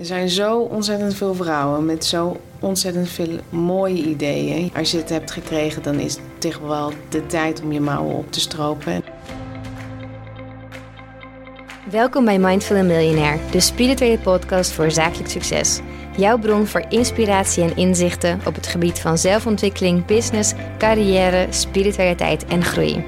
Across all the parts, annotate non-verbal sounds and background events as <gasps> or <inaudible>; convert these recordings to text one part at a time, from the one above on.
Er zijn zo ontzettend veel vrouwen met zo ontzettend veel mooie ideeën. Als je het hebt gekregen, dan is het toch wel de tijd om je mouwen op te stropen. Welkom bij Mindful Millionaire, de spirituele podcast voor zakelijk succes. Jouw bron voor inspiratie en inzichten op het gebied van zelfontwikkeling, business, carrière, spiritualiteit en groei.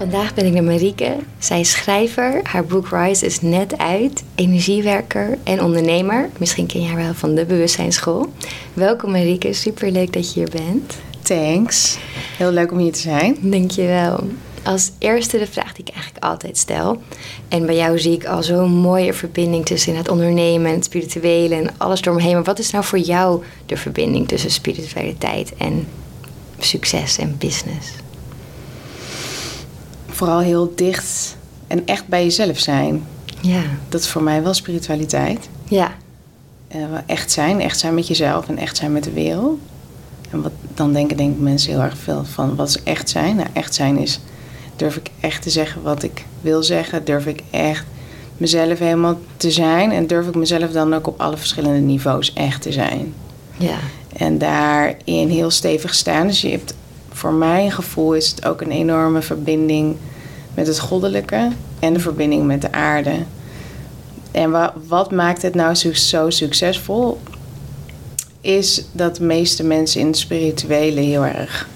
Vandaag ben ik met Marieke. Zij is schrijver. Haar boek Rise is net uit. Energiewerker en ondernemer. Misschien ken je haar wel van de Bewustzijnsschool. Welkom Marieke, super leuk dat je hier bent. Thanks. Heel leuk om hier te zijn. Dankjewel. Als eerste de vraag die ik eigenlijk altijd stel. En bij jou zie ik al zo'n mooie verbinding tussen het ondernemen, het spirituele en alles eromheen. Maar wat is nou voor jou de verbinding tussen spiritualiteit en succes en business? Vooral heel dicht en echt bij jezelf zijn. Ja. Dat is voor mij wel spiritualiteit. Ja. Uh, echt zijn, echt zijn met jezelf en echt zijn met de wereld. En wat, dan denken denk ik mensen heel erg veel van wat is echt zijn. Nou, echt zijn is durf ik echt te zeggen wat ik wil zeggen. Durf ik echt mezelf helemaal te zijn. En durf ik mezelf dan ook op alle verschillende niveaus echt te zijn. Ja. En daarin heel stevig staan. Dus je hebt, voor mijn gevoel is het ook een enorme verbinding met het goddelijke. En de verbinding met de aarde. En wat, wat maakt het nou zo, zo succesvol? Is dat de meeste mensen in het spirituele heel erg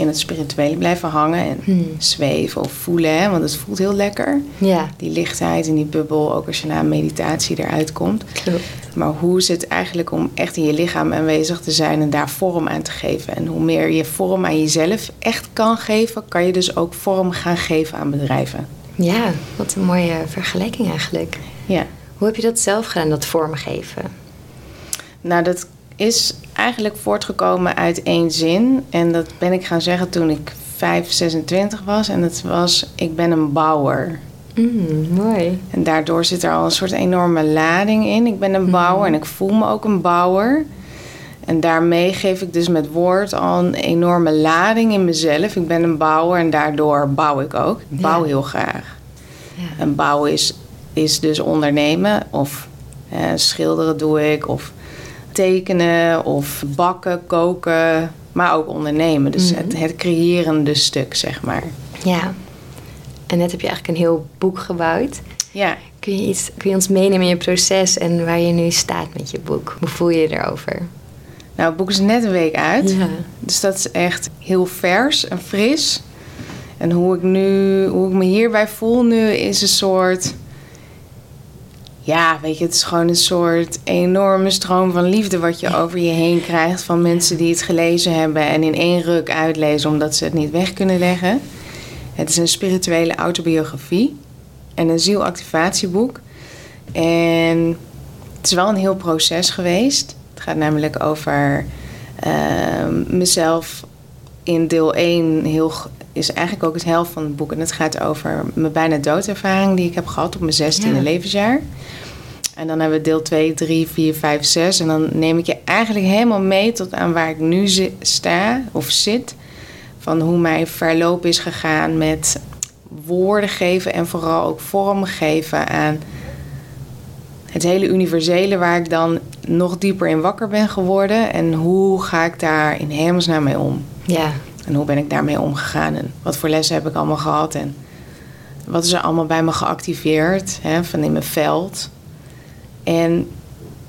in het spirituele blijven hangen en Hmm. zweven of voelen. Hè? Want het voelt heel lekker. Ja. Die lichtheid en die bubbel, ook als je na een meditatie eruit komt. Klopt. Maar hoe is het eigenlijk om echt in je lichaam aanwezig te zijn en daar vorm aan te geven? En hoe meer je vorm aan jezelf echt kan geven, kan je dus ook vorm gaan geven aan bedrijven. Ja, wat een mooie vergelijking eigenlijk. Ja. Hoe heb je dat zelf gedaan, dat vormgeven? Nou, dat is eigenlijk voortgekomen uit één zin. En dat ben ik gaan zeggen toen ik 5, 26 was. En dat was, ik ben een bouwer. Mm, mooi. En daardoor zit er al een soort enorme lading in. Ik ben een bouwer en ik voel me ook een bouwer. En daarmee geef ik dus met woord al een enorme lading in mezelf. Ik ben een bouwer en daardoor bouw ik ook. Ik bouw Ja. heel graag. Ja. En bouwen is, is dus ondernemen. Of eh, schilderen doe ik. Of tekenen. Of bakken, koken. Maar ook ondernemen. Dus Mhm. het, het creërende stuk, zeg maar. ja. En net heb je eigenlijk een heel boek gebouwd. Ja, Kun je, iets, kun je ons meenemen in je proces en waar je nu staat met je boek? Hoe voel je je erover? nou het boek is net een week uit. Ja. Dus dat is echt heel vers en fris. En hoe ik nu, hoe ik me hierbij voel nu, is een soort. Ja, weet je, het is gewoon een soort enorme stroom van liefde wat je over je heen krijgt van mensen die het gelezen hebben en in één ruk uitlezen omdat ze het niet weg kunnen leggen. Het is een spirituele autobiografie en een zielactivatieboek. En het is wel een heel proces geweest. Het gaat namelijk over ehm, mezelf in deel 1 heel, is eigenlijk ook het helft van het boek. En het gaat over mijn bijna doodervaring die ik heb gehad op mijn 16e Ja. levensjaar. En dan hebben we deel 2, 3, 4, 5, 6. En dan neem ik je eigenlijk helemaal mee tot aan waar ik nu sta of zit. Van hoe mijn verloop is gegaan met woorden geven en vooral ook vorm geven aan het hele universele waar ik dan nog dieper in wakker ben geworden. En hoe ga ik daar in hemelsnaam mee om? Ja. En hoe ben ik daarmee omgegaan? En wat voor lessen heb ik allemaal gehad? En wat is er allemaal bij me geactiveerd hè, van in mijn veld? En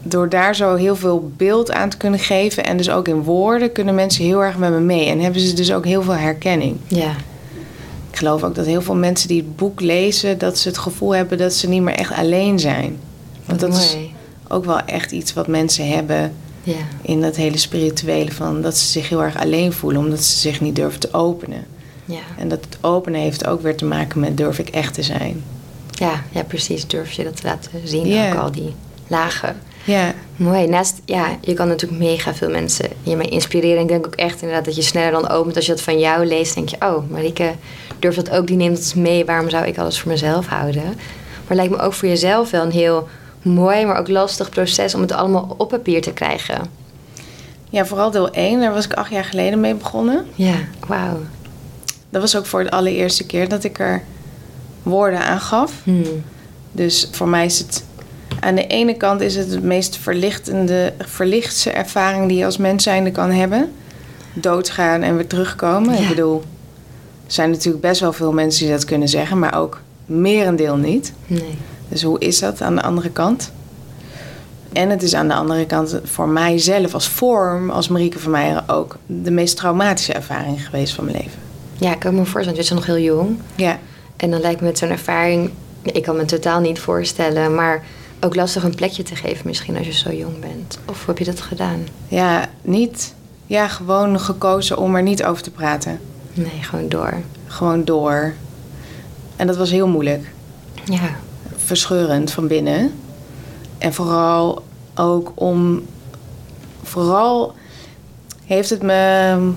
door daar zo heel veel beeld aan te kunnen geven... en dus ook in woorden, kunnen mensen heel erg met me mee. En hebben ze dus ook heel veel herkenning. Ja. Ik geloof ook dat heel veel mensen die het boek lezen... dat ze het gevoel hebben dat ze niet meer echt alleen zijn. Want dat is ook wel echt iets wat mensen hebben Ja. in dat hele spirituele van dat ze zich heel erg alleen voelen omdat ze zich niet durven te openen. Ja. En dat het openen heeft ook weer te maken met durf ik echt te zijn. Ja, ja, precies. Durf je dat te laten zien, Ja. ook al die lagen. Ja, Mooi. Naast, ja, je kan natuurlijk mega veel mensen hiermee inspireren. Ik denk ook echt inderdaad dat je sneller dan opent. Als je dat van jou leest, denk je... Oh, Marieke durft dat ook, die neemt het mee. Waarom zou ik alles voor mezelf houden? Maar het lijkt me ook voor jezelf wel een heel mooi... maar ook lastig proces om het allemaal op papier te krijgen. ja, vooral deel 1, daar was ik acht jaar geleden mee begonnen. Ja, wauw. Dat was ook voor de allereerste keer dat ik er woorden aan gaf. Hmm. Dus voor mij is het Aan de ene kant is het de meest verlichtende, verlichtste ervaring die je als mens zijnde kan hebben. Doodgaan en weer terugkomen. Ja. Ik bedoel, er zijn natuurlijk best wel veel mensen die dat kunnen zeggen, maar ook merendeel niet. Nee. Dus hoe is dat aan de andere kant? En het is aan de andere kant voor mijzelf als vorm, als Marieke van Meijeren ook, de meest traumatische ervaring geweest van mijn leven. Ja, ik kan me voorstellen, want je bent nog heel jong. Ja, En dan lijkt me met zo'n ervaring, ik kan me totaal niet voorstellen, maar ook lastig een plekje te geven misschien als je zo jong bent. Of heb je dat gedaan? ja, niet, ja, gewoon gekozen om er niet over te praten. Nee, gewoon door. Gewoon door. En dat was heel moeilijk. Ja, Verscheurend van binnen. En vooral ook om. Vooral heeft het me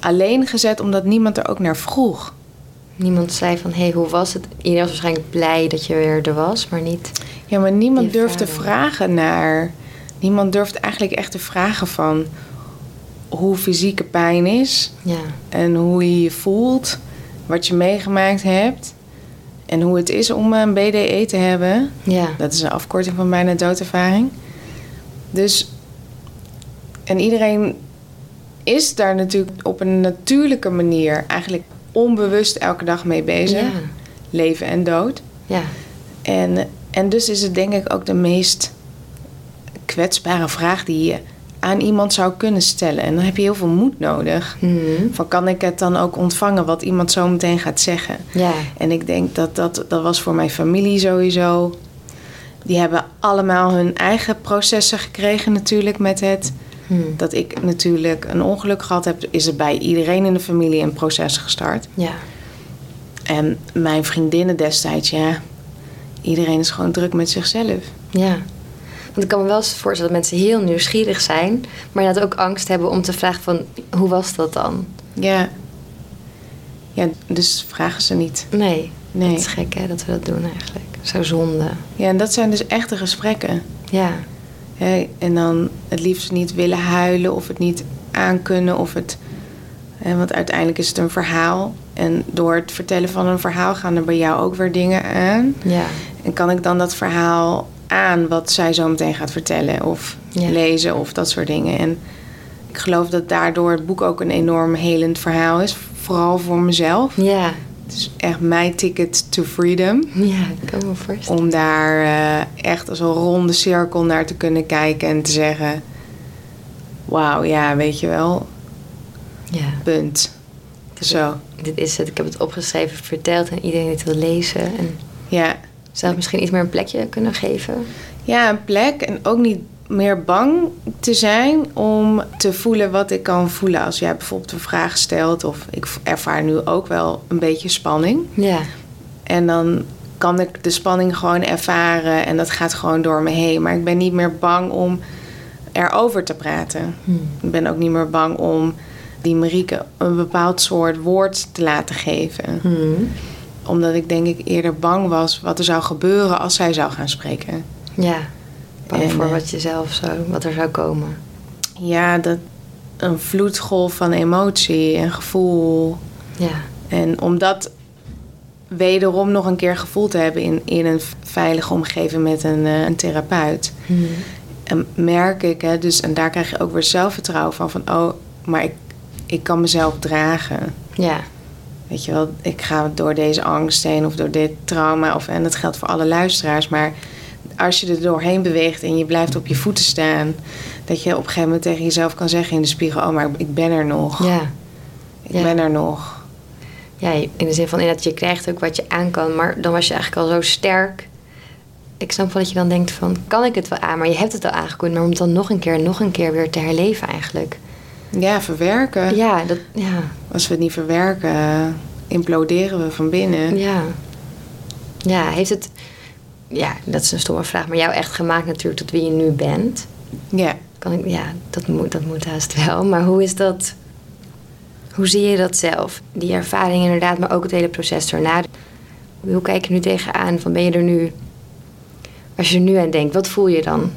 alleen gezet omdat niemand er ook naar vroeg. Niemand zei van, hé, hey, hoe was het? Iedereen was waarschijnlijk blij dat je weer er was, maar niet... Ja, maar niemand durft te vragen naar. Niemand durft eigenlijk echt te vragen van hoe fysieke pijn is Ja, en hoe je je voelt, wat je meegemaakt hebt en hoe het is om een BDE te hebben. ja, Dat is een afkorting van bijna doodervaring. Dus, en iedereen is daar natuurlijk op een natuurlijke manier eigenlijk onbewust elke dag mee bezig. ja, Leven en dood. ja, En, en dus is het denk ik ook de meest kwetsbare vraag die je aan iemand zou kunnen stellen. En dan heb je heel veel moed nodig. Mhm. Van kan ik het dan ook ontvangen wat iemand zo meteen gaat zeggen? ja, En ik denk dat dat, dat was voor mijn familie sowieso. Die hebben allemaal hun eigen processen gekregen natuurlijk met het. Hm. Dat ik natuurlijk een ongeluk gehad heb, is er bij iedereen in de familie een proces gestart. ja, En mijn vriendinnen destijds, ja, iedereen is gewoon druk met zichzelf. ja. Want ik kan me wel eens voorstellen dat mensen heel nieuwsgierig zijn, maar inderdaad ook angst hebben om te vragen van, hoe was dat dan? Ja. Ja, dus vragen ze niet. Nee, Nee. dat is gek hè, dat we dat doen eigenlijk. Zo zonde. Ja, en dat zijn dus echte gesprekken. Ja, Hè, en dan het liefst niet willen huilen of het niet aankunnen of het... Hè, want uiteindelijk is het een verhaal. En door het vertellen van een verhaal gaan er bij jou ook weer dingen aan. ja, En kan ik dan dat verhaal aan wat zij zo meteen gaat vertellen of Ja. lezen of dat soort dingen. En ik geloof dat daardoor het boek ook een enorm helend verhaal is. Vooral voor mezelf. ja, Het is echt mijn ticket to freedom. ja, ik kan me voorstellen. Om daar eh, echt als een ronde cirkel naar te kunnen kijken en te zeggen... Wauw, ja, weet je wel, Ja, punt. Zo, dit is het. Ik heb het opgeschreven, verteld en iedereen die het wil lezen. En ja. zelf misschien iets meer een plekje kunnen geven. Ja, een plek en ook niet meer bang te zijn om te voelen wat ik kan voelen. Als jij bijvoorbeeld een vraag stelt of ik ervaar nu ook wel een beetje spanning. Ja, En dan kan ik de spanning gewoon ervaren en dat gaat gewoon door me heen. Maar ik ben niet meer bang om erover te praten. Hm. Ik ben ook niet meer bang om die Marieke een bepaald soort woord te laten geven. Hm. Omdat ik denk ik eerder bang was wat er zou gebeuren als zij zou gaan spreken. ja. Bang En, voor eh, wat je zelf zo, wat er zou komen. Ja, dat, een vloedgolf van emotie en gevoel. Ja, En om dat wederom nog een keer gevoeld te hebben in, in een veilige omgeving met een, eh, een therapeut. hm. En merk ik, hè, dus, en daar krijg je ook weer zelfvertrouwen van, van oh, maar ik, ik kan mezelf dragen. ja, Weet je wel, ik ga door deze angst heen of door dit trauma. Of, en dat geldt voor alle luisteraars. Maar als je er doorheen beweegt en je blijft op je voeten staan... dat je op een gegeven moment tegen jezelf kan zeggen in de spiegel... oh, maar ik ben er nog. ja. Ik ja. ben er nog. Ja, in de zin van inderdaad, je krijgt ook wat je aan kan, maar dan was je eigenlijk al zo sterk. Ik snap wel dat je dan denkt van, kan ik het wel aan? Maar je hebt het al aangekund, maar om het dan nog een keer en nog een keer weer te herleven eigenlijk. Ja, verwerken. Ja, dat, ja, Als we het niet verwerken, imploderen we van binnen. ja. Ja, heeft het, ja, dat is een stomme vraag, maar jou echt gemaakt natuurlijk tot wie je nu bent? Ja. Kan ik, ja, dat moet, dat moet haast wel. Maar hoe is dat, hoe zie je dat zelf? Die ervaring inderdaad, maar ook het hele proces erna. Hoe kijk je nu tegenaan? Van ben je er nu, als je er nu aan denkt, wat voel je dan?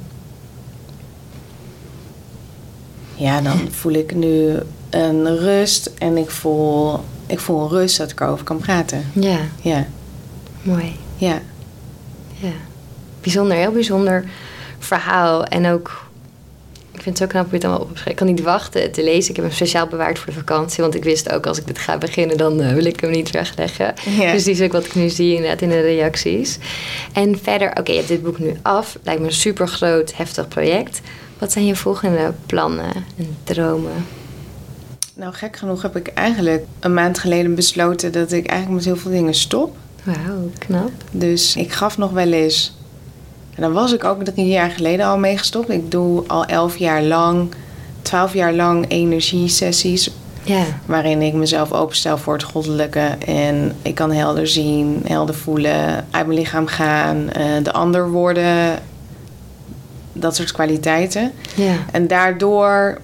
ja, dan voel ik nu een rust. En ik voel, ik voel een rust dat ik erover kan praten. Ja, Ja, mooi. ja. Ja. bijzonder, heel bijzonder verhaal. En ook, ik vind het zo knap hoe je het allemaal op hebt geschreven. Ik kan niet wachten te lezen. Ik heb hem speciaal bewaard voor de vakantie. Want ik wist ook, als ik dit ga beginnen, dan eh, wil ik hem niet wegleggen. Ja. Dus die is ook wat ik nu zie inderdaad in de reacties. En verder, oké, je hebt dit boek nu af. Lijkt me een super groot, heftig project. Wat zijn je volgende plannen en dromen? Nou, gek genoeg heb ik eigenlijk een maand geleden besloten dat ik eigenlijk met heel veel dingen stop. Wauw, knap. Dus ik gaf nog wel eens. En dan was ik ook drie jaar geleden al mee gestopt. Ik doe al elf jaar lang, twaalf jaar lang energiesessies. Ja, Waarin ik mezelf openstel voor het goddelijke. En ik kan helder zien, helder voelen, uit mijn lichaam gaan, eh, de ander worden. Dat soort kwaliteiten. ja. En daardoor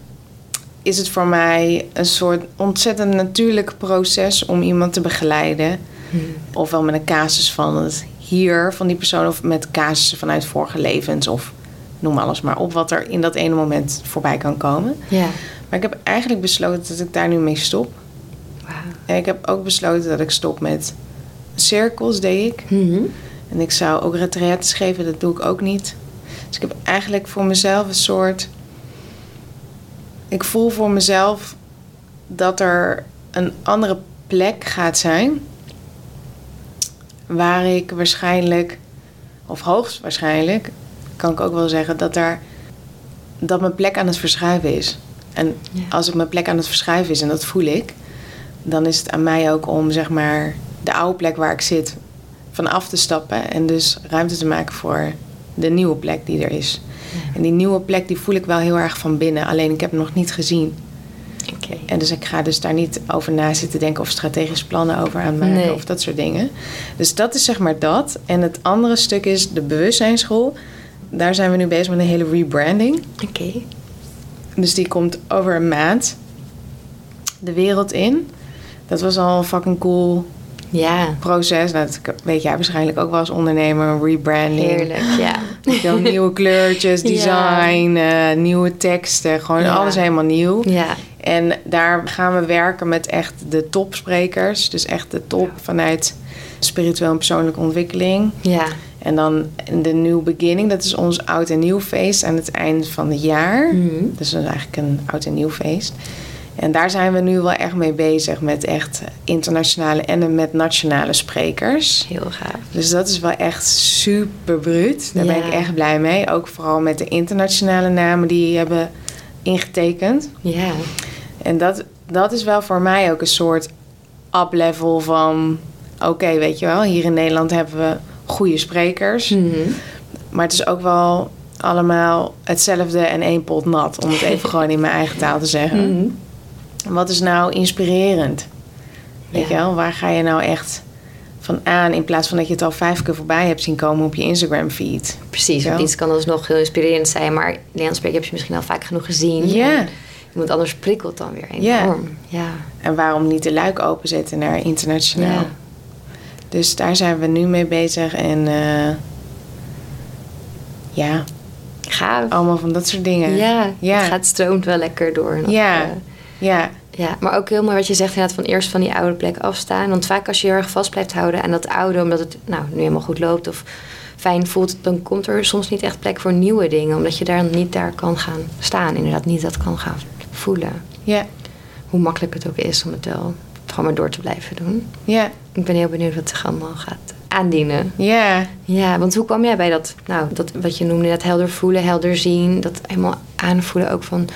is het voor mij een soort ontzettend natuurlijk proces om iemand te begeleiden. Hm. Ofwel met een casus van het hier van die persoon, of met casussen vanuit vorige levens, of noem alles maar op, wat er in dat ene moment voorbij kan komen. Ja, Maar ik heb eigenlijk besloten dat ik daar nu mee stop. En ik heb ook besloten dat ik stop met cirkels, deed ik. Mhm. En ik zou ook retraites geven, dat doe ik ook niet. Dus ik heb eigenlijk voor mezelf een soort. Ik voel voor mezelf dat er een andere plek gaat zijn. Waar ik waarschijnlijk, of hoogstwaarschijnlijk, kan ik ook wel zeggen dat daar. dat mijn plek aan het verschuiven is. En Ja. als ik mijn plek aan het verschuiven is, en dat voel ik, dan is het aan mij ook om zeg maar de oude plek waar ik zit van af te stappen en dus ruimte te maken voor de nieuwe plek die er is. En die nieuwe plek die voel ik wel heel erg van binnen, alleen ik heb hem nog niet gezien. En dus ik ga dus daar niet over na zitten denken of strategische plannen over aan maken Nee. of dat soort dingen. Dus dat is zeg maar dat. En het andere stuk is de bewustzijnsschool. Daar zijn we nu bezig met een hele rebranding. Oké. Dus die komt over een maand de wereld in. Dat was al een fucking cool Ja, proces. Nou, dat weet jij waarschijnlijk ook wel als ondernemer. Rebranding. heerlijk. Ja. Veel <laughs> nieuwe kleurtjes, Ja. design, eh, nieuwe teksten. Gewoon Ja. alles helemaal nieuw. Ja. En daar gaan we werken met echt de topsprekers. Dus echt de top vanuit spiritueel en persoonlijke ontwikkeling. Ja. En dan de New Beginning. Dat is ons oud en nieuw feest aan het eind van het jaar. Mhm. Dus dat is eigenlijk een oud en nieuw feest. En daar zijn we nu wel echt mee bezig met echt internationale en met nationale sprekers. Heel gaaf. Dus dat is wel echt super bruut. Daar ben ik echt blij mee. Ook vooral met de internationale namen die hebben ingetekend. Ja. En dat, dat is wel voor mij ook een soort up-level van... Oké, weet je wel, hier in Nederland hebben we goede sprekers. Mhm. Maar het is ook wel allemaal hetzelfde en één pot nat. Om het even <laughs> gewoon in mijn eigen taal te zeggen. Mhm. Wat is nou inspirerend? Weet Ja. je wel, waar ga je nou echt van aan... in plaats van dat je het al vijf keer voorbij hebt zien komen op je Instagram feed. Precies, want iets kan alsnog heel inspirerend zijn, maar Nederlands spreken heb je misschien al vaak genoeg gezien. Ja. En Iemand anders prikkelt dan weer enorm. Ja. En waarom niet de luik openzetten naar internationaal? Dus daar zijn we nu mee bezig. En eh, ja, Gaaf. allemaal van dat soort dingen. Ja, Ja. het gaat stroomt wel lekker door. Ja. eh, Ja, ja, maar ook heel mooi wat je zegt inderdaad van eerst van die oude plek afstaan. Want vaak als je heel erg vast blijft houden aan dat oude, omdat het nou nu helemaal goed loopt of fijn voelt, dan komt er soms niet echt plek voor nieuwe dingen. Omdat je daar niet daar kan gaan staan. Inderdaad, niet dat kan gaan voelen. ja, Hoe makkelijk het ook is om het wel gewoon maar door te blijven doen. ja, Ik ben heel benieuwd wat zich allemaal gaat aandienen. ja. Ja, want hoe kwam jij bij dat, nou, dat wat je noemde, dat helder voelen, helder zien, dat helemaal aanvoelen ook van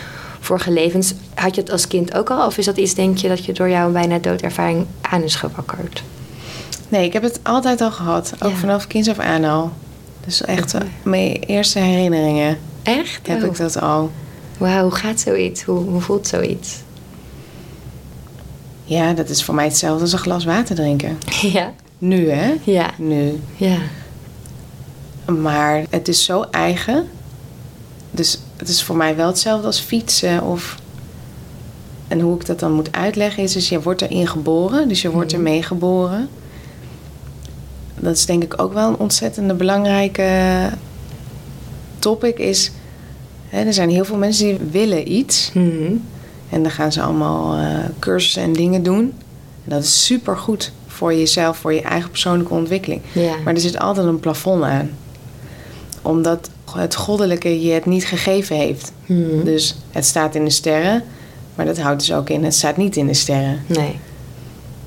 vorige levens. Had je het als kind ook al? Of is dat iets, denk je, dat je door jouw bijna doodervaring aan is gewakkerd? Nee, ik heb het altijd al gehad. Ook Ja. vanaf kinds af aan al. Dus echt Oké. mijn eerste herinneringen Echt? heb Oh. ik dat al. Wauw, hoe gaat zoiets? Hoe, hoe voelt zoiets? Ja, dat is voor mij hetzelfde als een glas water drinken. <laughs> ja, Nu, hè? ja, Nu. ja. Maar het is zo eigen. Dus het is voor mij wel hetzelfde als fietsen of... En hoe ik dat dan moet uitleggen is, dus je wordt erin geboren. Dus je wordt Mhm. ermee geboren. Dat is denk ik ook wel een ontzettende belangrijke topic. Is, hè, er zijn heel veel mensen die willen iets. Mhm. En dan gaan ze allemaal eh, cursussen en dingen doen. En dat is super goed voor jezelf, voor je eigen persoonlijke ontwikkeling. Ja. Maar er zit altijd een plafond aan. omdat het goddelijke je het niet gegeven heeft. Hmm. Dus het staat in de sterren, maar dat houdt dus ook in, het staat niet in de sterren. Nee.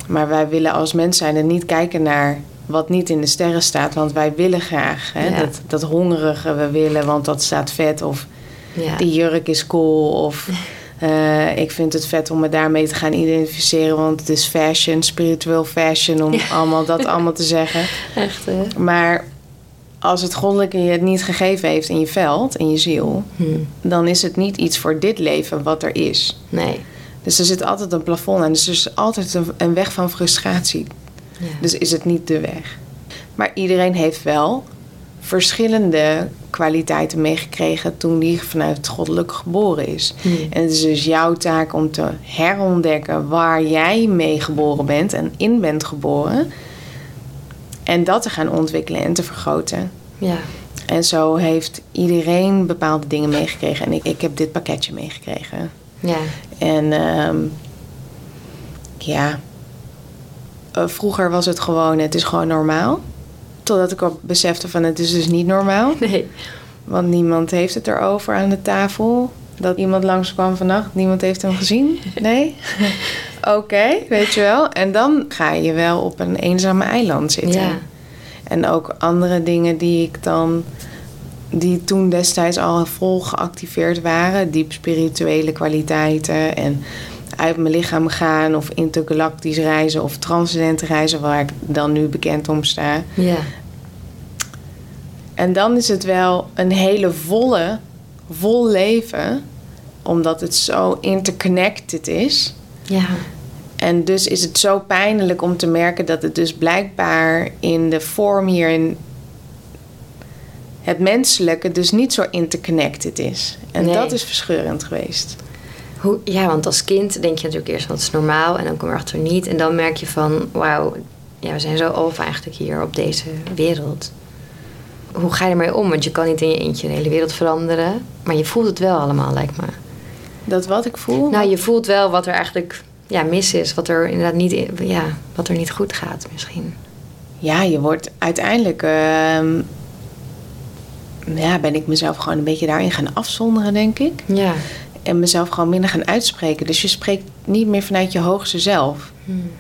Maar wij willen als mens zijn er niet kijken naar wat niet in de sterren staat, want wij willen graag. Hè? Ja. Dat, dat hongerige we willen, want dat staat vet. Of Ja. die jurk is cool. Of <laughs> eh, ik vind het vet om me daarmee te gaan identificeren, want het is fashion, spiritueel fashion, om allemaal dat allemaal te zeggen. <laughs> Echt, hè? Maar als het goddelijke je het niet gegeven heeft in je veld, in je ziel, Hmm. dan is het niet iets voor dit leven wat er is. Nee. Dus er zit altijd een plafond aan. Dus er is altijd een, een weg van frustratie. Ja. Dus is het niet de weg. Maar iedereen heeft wel verschillende kwaliteiten meegekregen toen die vanuit het goddelijke geboren is. Hmm. En het is dus jouw taak om te herontdekken waar jij mee geboren bent en in bent geboren. En dat te gaan ontwikkelen en te vergroten. Ja. En zo heeft iedereen bepaalde dingen meegekregen. En ik, ik heb dit pakketje meegekregen. Ja. En ehm, ja, Eh, vroeger was het gewoon, het is gewoon normaal. Totdat ik ook besefte van het is dus niet normaal. <laughs> Nee. Want niemand heeft het erover aan de tafel. Dat iemand langskwam vannacht, niemand heeft hem gezien. <laughs> Nee? Oké, weet je wel. En dan ga je wel op een eenzame eiland zitten. Ja. En ook andere dingen die ik dan... die toen destijds al vol geactiveerd waren. Diep spirituele kwaliteiten en uit mijn lichaam gaan... of intergalactisch reizen of transcendente reizen... waar ik dan nu bekend om sta. Ja. En dan is het wel een hele volle, vol leven... omdat het zo interconnected is... Ja. En dus is het zo pijnlijk om te merken dat het dus blijkbaar in de vorm hier in het menselijke dus niet zo interconnected is. En Nee. dat is verscheurend geweest. Hoe, ja, want als kind denk je natuurlijk eerst wat is normaal en dan kom je achter niet. En dan merk je van, wauw, ja, we zijn zo over eigenlijk hier op deze wereld. Hoe ga je ermee om? Want je kan niet in je eentje de hele wereld veranderen. Maar je voelt het wel allemaal, lijkt me. Dat wat ik voel. Nou, je voelt wel wat er eigenlijk ja, mis is. Wat er inderdaad niet, ja, wat er niet goed gaat misschien. Ja, je wordt uiteindelijk. ehm, ja, ben ik mezelf gewoon een beetje daarin gaan afzonderen, denk ik. Ja. En mezelf gewoon minder gaan uitspreken. Dus je spreekt niet meer vanuit je hoogste zelf. Hmm.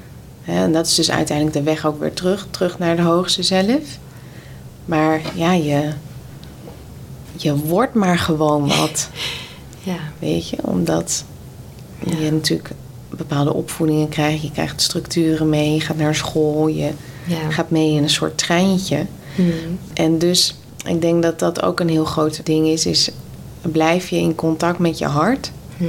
En dat is dus uiteindelijk de weg ook weer terug, terug naar de hoogste zelf. Maar ja, je, je wordt maar gewoon wat, <laughs> Ja. weet je. Omdat Ja. je natuurlijk bepaalde opvoedingen krijgt. Je krijgt structuren mee, je gaat naar school, je Ja. gaat mee in een soort treintje. Hmm. En dus, ik denk dat dat ook een heel groot ding is, is blijf je in contact met je hart. Hmm.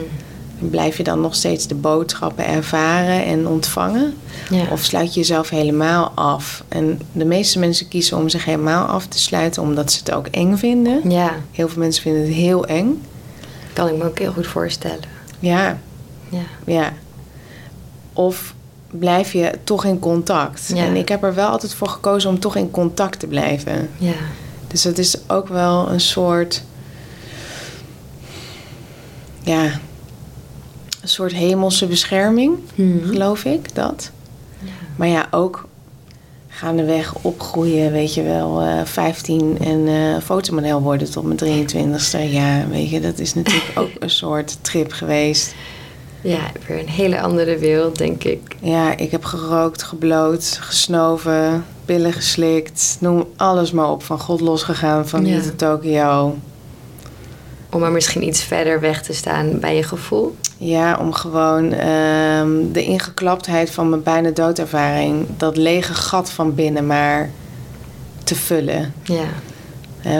Blijf je dan nog steeds de boodschappen ervaren en ontvangen? Ja. Of sluit je jezelf helemaal af? En de meeste mensen kiezen om zich helemaal af te sluiten omdat ze het ook eng vinden. ja, Heel veel mensen vinden het heel eng. Kan ik me ook heel goed voorstellen. Ja, Ja. ja. Of blijf je toch in contact? Ja. En ik heb er wel altijd voor gekozen om toch in contact te blijven. Ja. Dus dat is ook wel een soort. Ja. Een soort hemelse bescherming, Hmm. geloof ik, dat. Ja. Maar ja, ook gaandeweg opgroeien, weet je wel, eh 15 en eh fotomodel worden tot mijn 23ste. Ja, weet je, dat is natuurlijk ook een soort trip geweest. Ja, weer een hele andere wereld, denk ik. Ja, ik heb gerookt, gebloot, gesnoven, pillen geslikt, noem alles maar op. Van God losgegaan, van Ja. hier tot Tokio. Om er misschien iets verder weg te staan bij je gevoel. Ja, om gewoon ehm, de ingeklaptheid van mijn bijna doodervaring, dat lege gat van binnen maar te vullen. Ja.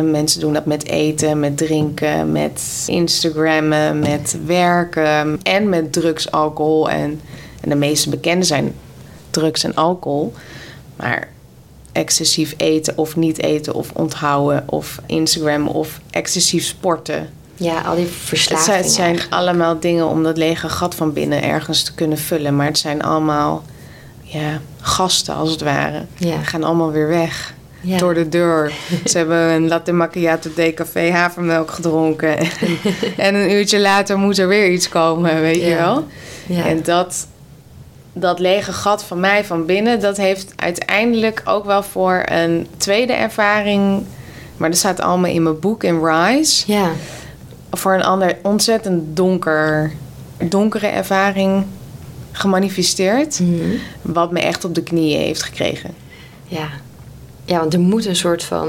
Mensen doen dat met eten, met drinken, met Instagrammen, met werken en met drugs, alcohol. En, en de meeste bekende zijn drugs en alcohol. Maar excessief eten of niet eten of onthouden of Instagram of excessief sporten. Ja, al die Het verslavingen. zijn, het zijn allemaal dingen om dat lege gat van binnen ergens te kunnen vullen. Maar het zijn allemaal ja, gasten als het ware. Ja. Die gaan allemaal weer weg Ja. door de deur. Ze hebben een latte macchiato decafé havermelk gedronken. En, <laughs> en een uurtje later moet er weer iets komen, weet je wel. Ja. En dat, dat lege gat van mij van binnen... dat heeft uiteindelijk ook wel voor een tweede ervaring Maar dat staat allemaal in mijn boek in Rise. Ja. Voor een ander ontzettend donker, donkere ervaring gemanifesteerd. Mhm. Wat me echt op de knieën heeft gekregen. Ja. Ja, want er moet een soort van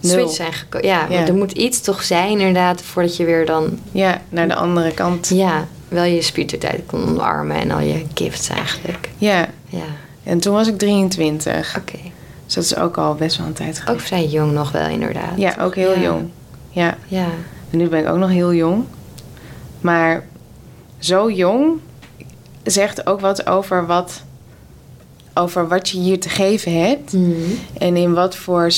Nul. switch zijn gekomen. Ja, er moet iets toch zijn inderdaad voordat je weer dan... Ja, naar de andere kant. Ja, wel je spiritualiteit kon omarmen en al je gifts eigenlijk. Ja, Ja, en toen was ik 23. oké. Dus dat is ook al best wel een tijd geleden. Ook vrij jong nog wel inderdaad. Ja, ook heel Ja. jong. Ja, Ja, en nu ben ik ook nog heel jong. Maar zo jong zegt ook wat over wat, over wat je hier te geven hebt. Mhm. En in wat voor,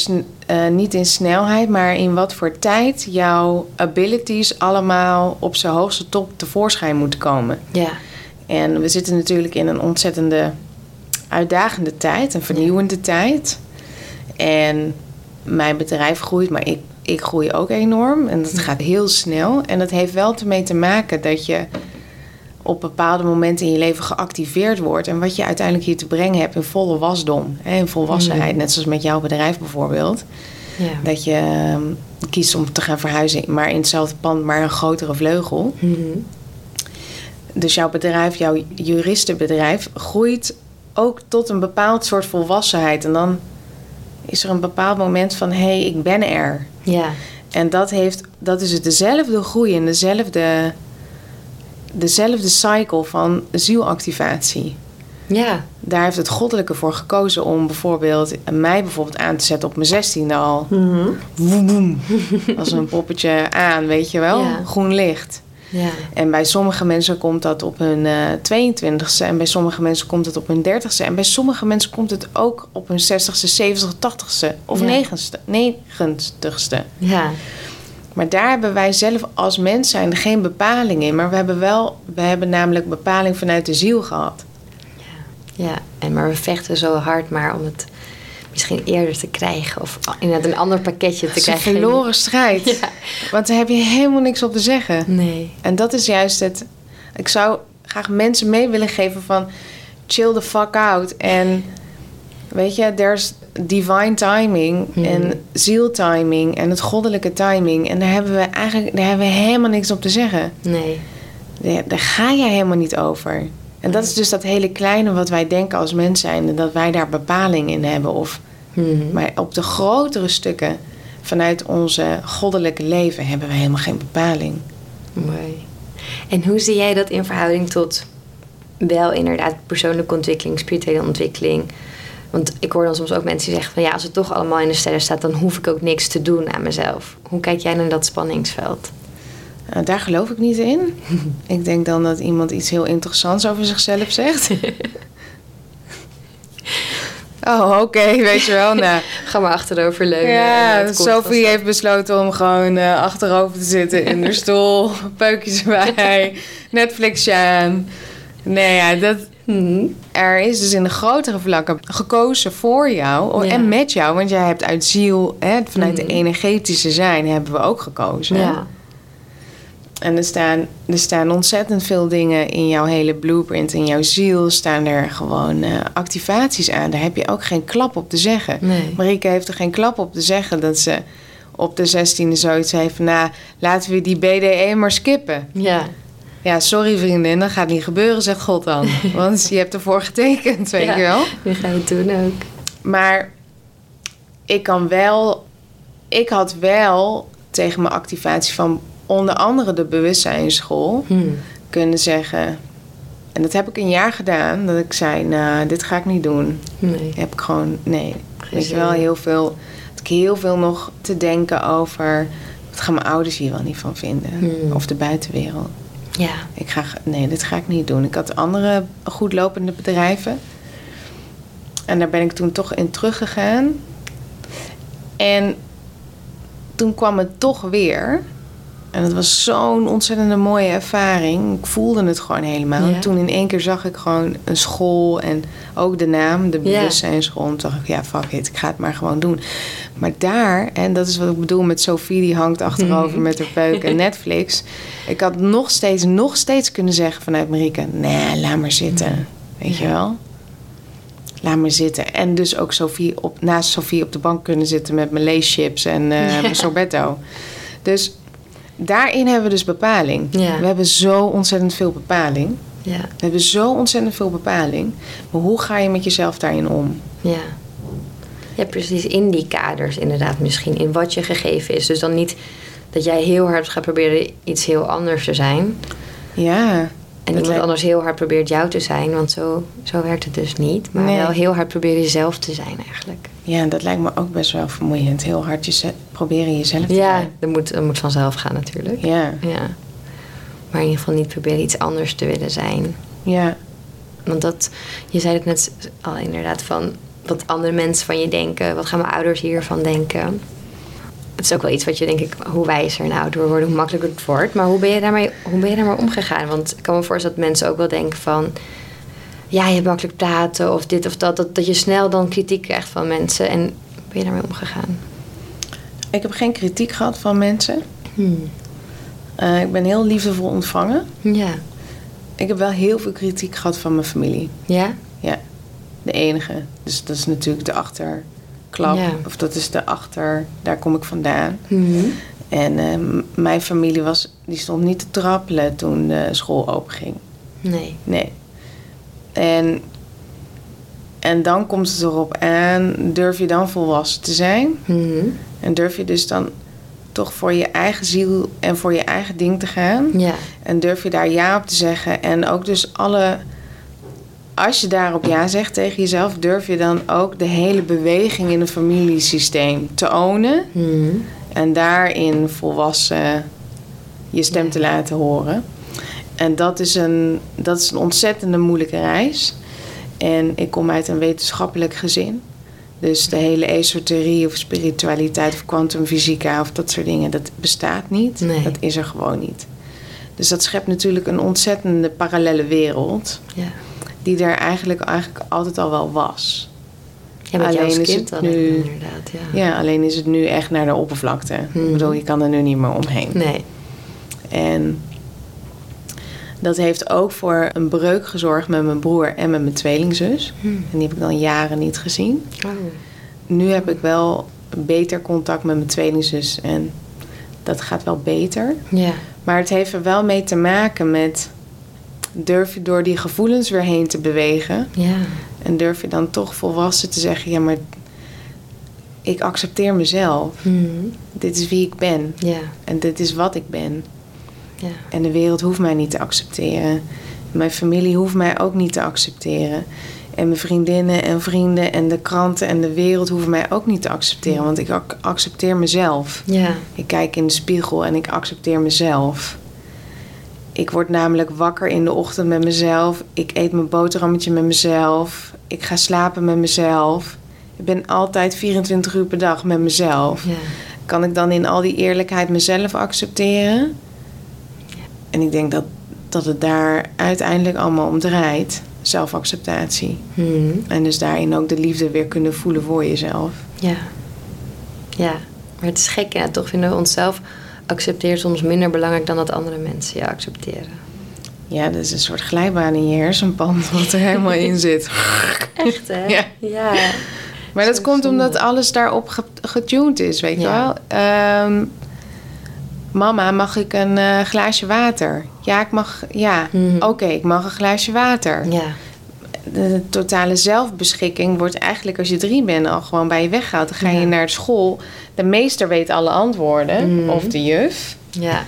eh, niet in snelheid, maar in wat voor tijd jouw abilities allemaal op zijn hoogste top tevoorschijn moeten komen. ja. En we zitten natuurlijk in een ontzettende uitdagende tijd, een vernieuwende tijd. En mijn bedrijf groeit, maar ik, ik groei ook enorm. En dat gaat heel snel. En dat heeft wel ermee te maken dat je op bepaalde momenten in je leven geactiveerd wordt. En wat je uiteindelijk hier te brengen hebt in volle wasdom. Hè, in volwassenheid, Mhm. net zoals met jouw bedrijf bijvoorbeeld. ja. Dat je ehm, kiest om te gaan verhuizen, maar in hetzelfde pand, maar een grotere vleugel. Mhm. Dus jouw bedrijf, jouw juristenbedrijf, groeit ook tot een bepaald soort volwassenheid. En dan is er een bepaald moment van: hé, hey, ik ben er. Ja, En dat, heeft, dat is het dezelfde groei en dezelfde, dezelfde cycle van zielactivatie. ja. Daar heeft het goddelijke voor gekozen om bijvoorbeeld mij bijvoorbeeld aan te zetten op mijn zestiende al. Woem, woem. Als een poppetje aan, weet je wel? Ja. Groen licht. Ja, En bij sommige mensen komt dat op hun eh 22ste. En bij sommige mensen komt het op hun 30ste. En bij sommige mensen komt het ook op hun 60ste, 70ste, 80ste of Ja. 90ste, 90ste. ja. Maar daar hebben wij zelf als mens zijn geen bepaling in. Maar we hebben wel, we hebben namelijk bepaling vanuit de ziel gehad. Ja, en maar we vechten zo hard maar om het misschien eerder te krijgen. Of inderdaad een ander pakketje te Het is een krijgen. verloren strijd. <laughs> Ja. Want daar heb je helemaal niks op te zeggen. Nee. En dat is juist het. Ik zou graag mensen mee willen geven van chill the fuck out. En weet je, there's divine timing Mhm. en zieltiming en het goddelijke timing. En daar hebben we eigenlijk daar hebben we helemaal niks op te zeggen. Nee. Daar, daar ga je helemaal niet over. En dat is dus dat hele kleine wat wij denken als mens zijn. Dat wij daar bepaling in hebben. Of, Mhm. maar op de grotere stukken vanuit onze goddelijke leven hebben we helemaal geen bepaling. Mooi. En hoe zie jij dat in verhouding tot wel inderdaad persoonlijke ontwikkeling, spirituele ontwikkeling? Want ik hoor dan soms ook mensen die zeggen van ja, als het toch allemaal in de sterren staat, dan hoef ik ook niks te doen aan mezelf. Hoe kijk jij naar dat spanningsveld? Nou, daar geloof ik niet in. <laughs> ik denk dan dat iemand iets heel interessants over zichzelf zegt. <laughs> oh, oké, weet je wel. Nou, <laughs> Ga maar achterover leunen. en ja, komt Sophie heeft besloten om gewoon eh, achterover te zitten in de stoel. Peukjes erbij, Netflix aan. Nee, ja, dat, Mhm. er is dus in de grotere vlakken gekozen voor jou Ja. en met jou. Want jij hebt uit ziel, hè, vanuit de Mhm. energetische zijn, hebben we ook gekozen. Ja. En er staan, er staan ontzettend veel dingen in jouw hele blueprint, in jouw ziel, staan er gewoon eh, activaties aan. Daar heb je ook geen klap op te zeggen. Nee. Marike heeft er geen klap op te zeggen dat ze op de 16e zoiets heeft van, nou, laten we die BDE maar skippen. Ja. Ja, sorry vriendin, dat gaat niet gebeuren, zegt God dan. <laughs> Want je hebt ervoor getekend, weet Ja. je wel. <laughs> Nu ga je het doen ook. Maar ik kan wel, ik had wel tegen mijn activatie van onder andere de bewustzijnsschool Hm. kunnen zeggen. En dat heb ik een jaar gedaan, dat ik zei, nou, dit ga ik niet doen. Nee. Heb ik gewoon, nee. Weet je wel, heel veel, had ik heel veel nog te denken over, wat gaan mijn ouders hier wel niet van vinden? Hmm. Of de buitenwereld. Ja. Ik ga, nee, dit ga ik niet doen. Ik had andere goedlopende bedrijven. En daar ben ik toen toch in teruggegaan. En toen kwam het toch weer. En het was zo'n ontzettende mooie ervaring. Ik voelde het gewoon helemaal. Ja. Toen in één keer zag ik gewoon een school en ook de naam, de bewustzijnsschool. En toen dacht ik, ja, fuck it, ik ga het maar gewoon doen. Maar daar, en dat is wat ik bedoel met Sophie, die hangt achterover Mhm. met haar peuk en <laughs> Netflix. Ik had nog steeds, nog steeds kunnen zeggen vanuit Marieke, nee, laat maar zitten. Weet je wel? laat me zitten. En dus ook Sophie op, naast Sophie op de bank kunnen zitten met mijn leeschips en Ja. mijn sorbetto. Dus daarin hebben we dus bepaling. Ja. We hebben zo ontzettend veel bepaling. Ja, We hebben zo ontzettend veel bepaling. Maar hoe ga je met jezelf daarin om? ja. Ja, precies. In die kaders inderdaad misschien. In wat je gegeven is. Dus dan niet dat jij heel hard gaat proberen iets heel anders te zijn. Ja. En iemand lijkt- anders heel hard probeert jou te zijn. Want zo, zo werkt het dus niet. Maar Nee. wel heel hard proberen jezelf te zijn eigenlijk. Ja, dat lijkt me ook best wel vermoeiend. Heel hard jeze- proberen jezelf te Ja, dat moet, dat moet vanzelf gaan natuurlijk. Ja, Ja. Maar in ieder geval niet proberen iets anders te willen zijn. ja, Want dat, je zei het net al inderdaad van wat andere mensen van je denken. Wat gaan mijn ouders hiervan denken? Het is ook wel iets wat je denk ik, hoe wijzer en ouder worden, hoe makkelijker het wordt. Maar hoe ben je daarmee, hoe ben je daarmee omgegaan? Want ik kan me voorstellen dat mensen ook wel denken van... Ja, je hebt makkelijk praten of dit of dat. Dat, dat je snel dan kritiek krijgt van mensen. En ben je daarmee omgegaan? Ik heb geen kritiek gehad van mensen. Hmm. Eh, ik ben heel liefdevol ontvangen. Ja. Ik heb wel heel veel kritiek gehad van mijn familie. Ja? Ja, de enige. Dus dat is natuurlijk de achterklap. Ja. Of dat is de achter, daar kom ik vandaan. Mhm. En eh, m- mijn familie was, die stond niet te trappelen toen de school openging. Nee. Nee. En, en dan komt het erop aan, durf je dan volwassen te zijn? Mhm. En durf je dus dan toch voor je eigen ziel en voor je eigen ding te gaan? Ja. En durf je daar ja op te zeggen? En ook dus alle... Als je daarop ja zegt tegen jezelf... durf je dan ook de hele beweging in een familiesysteem te ownen... Mhm. en daarin volwassen je stem Ja. te laten horen. En dat is, een, dat is een ontzettende moeilijke reis. En ik kom uit een wetenschappelijk gezin. Dus de hele esoterie of spiritualiteit of kwantumfysica of dat soort dingen, dat bestaat niet. Nee. Dat is er gewoon niet. Dus dat schept natuurlijk een ontzettende parallele wereld, Ja. die er eigenlijk, eigenlijk altijd al wel was. Ja, Alleen als is kind het nu- inderdaad. Ja. Ja, alleen is het nu echt naar de oppervlakte. Hmm. Ik bedoel, je kan er nu niet meer omheen. Nee. En dat heeft ook voor een breuk gezorgd met mijn broer en met mijn tweelingzus. Hmm. En die heb ik dan jaren niet gezien. Oh. Nu heb ik wel beter contact met mijn tweelingzus en dat gaat wel beter. Ja. Maar het heeft er wel mee te maken met durf je door die gevoelens weer heen te bewegen Ja. en durf je dan toch volwassen te zeggen ja maar ik accepteer mezelf. Mhm. Dit is wie ik ben Ja. en dit is wat ik ben. Ja. En de wereld hoeft mij niet te accepteren. Mijn familie hoeft mij ook niet te accepteren. En mijn vriendinnen en vrienden en de kranten en de wereld hoeven mij ook niet te accepteren. Want ik ac- accepteer mezelf. Ja. Ik kijk in de spiegel en ik accepteer mezelf. Ik word namelijk wakker in de ochtend met mezelf. Ik eet mijn boterhammetje met mezelf. Ik ga slapen met mezelf. Ik ben altijd 24 uur per dag met mezelf. Ja. Kan ik dan in al die eerlijkheid mezelf accepteren? En ik denk dat, dat het daar uiteindelijk allemaal om draait. Zelfacceptatie. Mhm. En dus daarin ook de liefde weer kunnen voelen voor jezelf. Ja. Ja. Maar het is gek, ja. Toch vinden we onszelf accepteren soms minder belangrijk dan dat andere mensen je accepteren. Ja, dat is een soort glijbaan in je hersenpan <laughs> wat er helemaal in zit. Echt, hè? Ja. Ja. Maar dat komt zonde. omdat alles daarop ge- getuned is, weet je wel. Ehm, mama, mag ik een eh, glaasje water? Ja, ik mag. Ja, Mhm. oké, ik mag een glaasje water. Ja. De totale zelfbeschikking wordt eigenlijk als je drie bent al gewoon bij je weggehaald. Dan ga je Ja. naar school. De meester weet alle antwoorden. Mhm. Of de juf. Ja.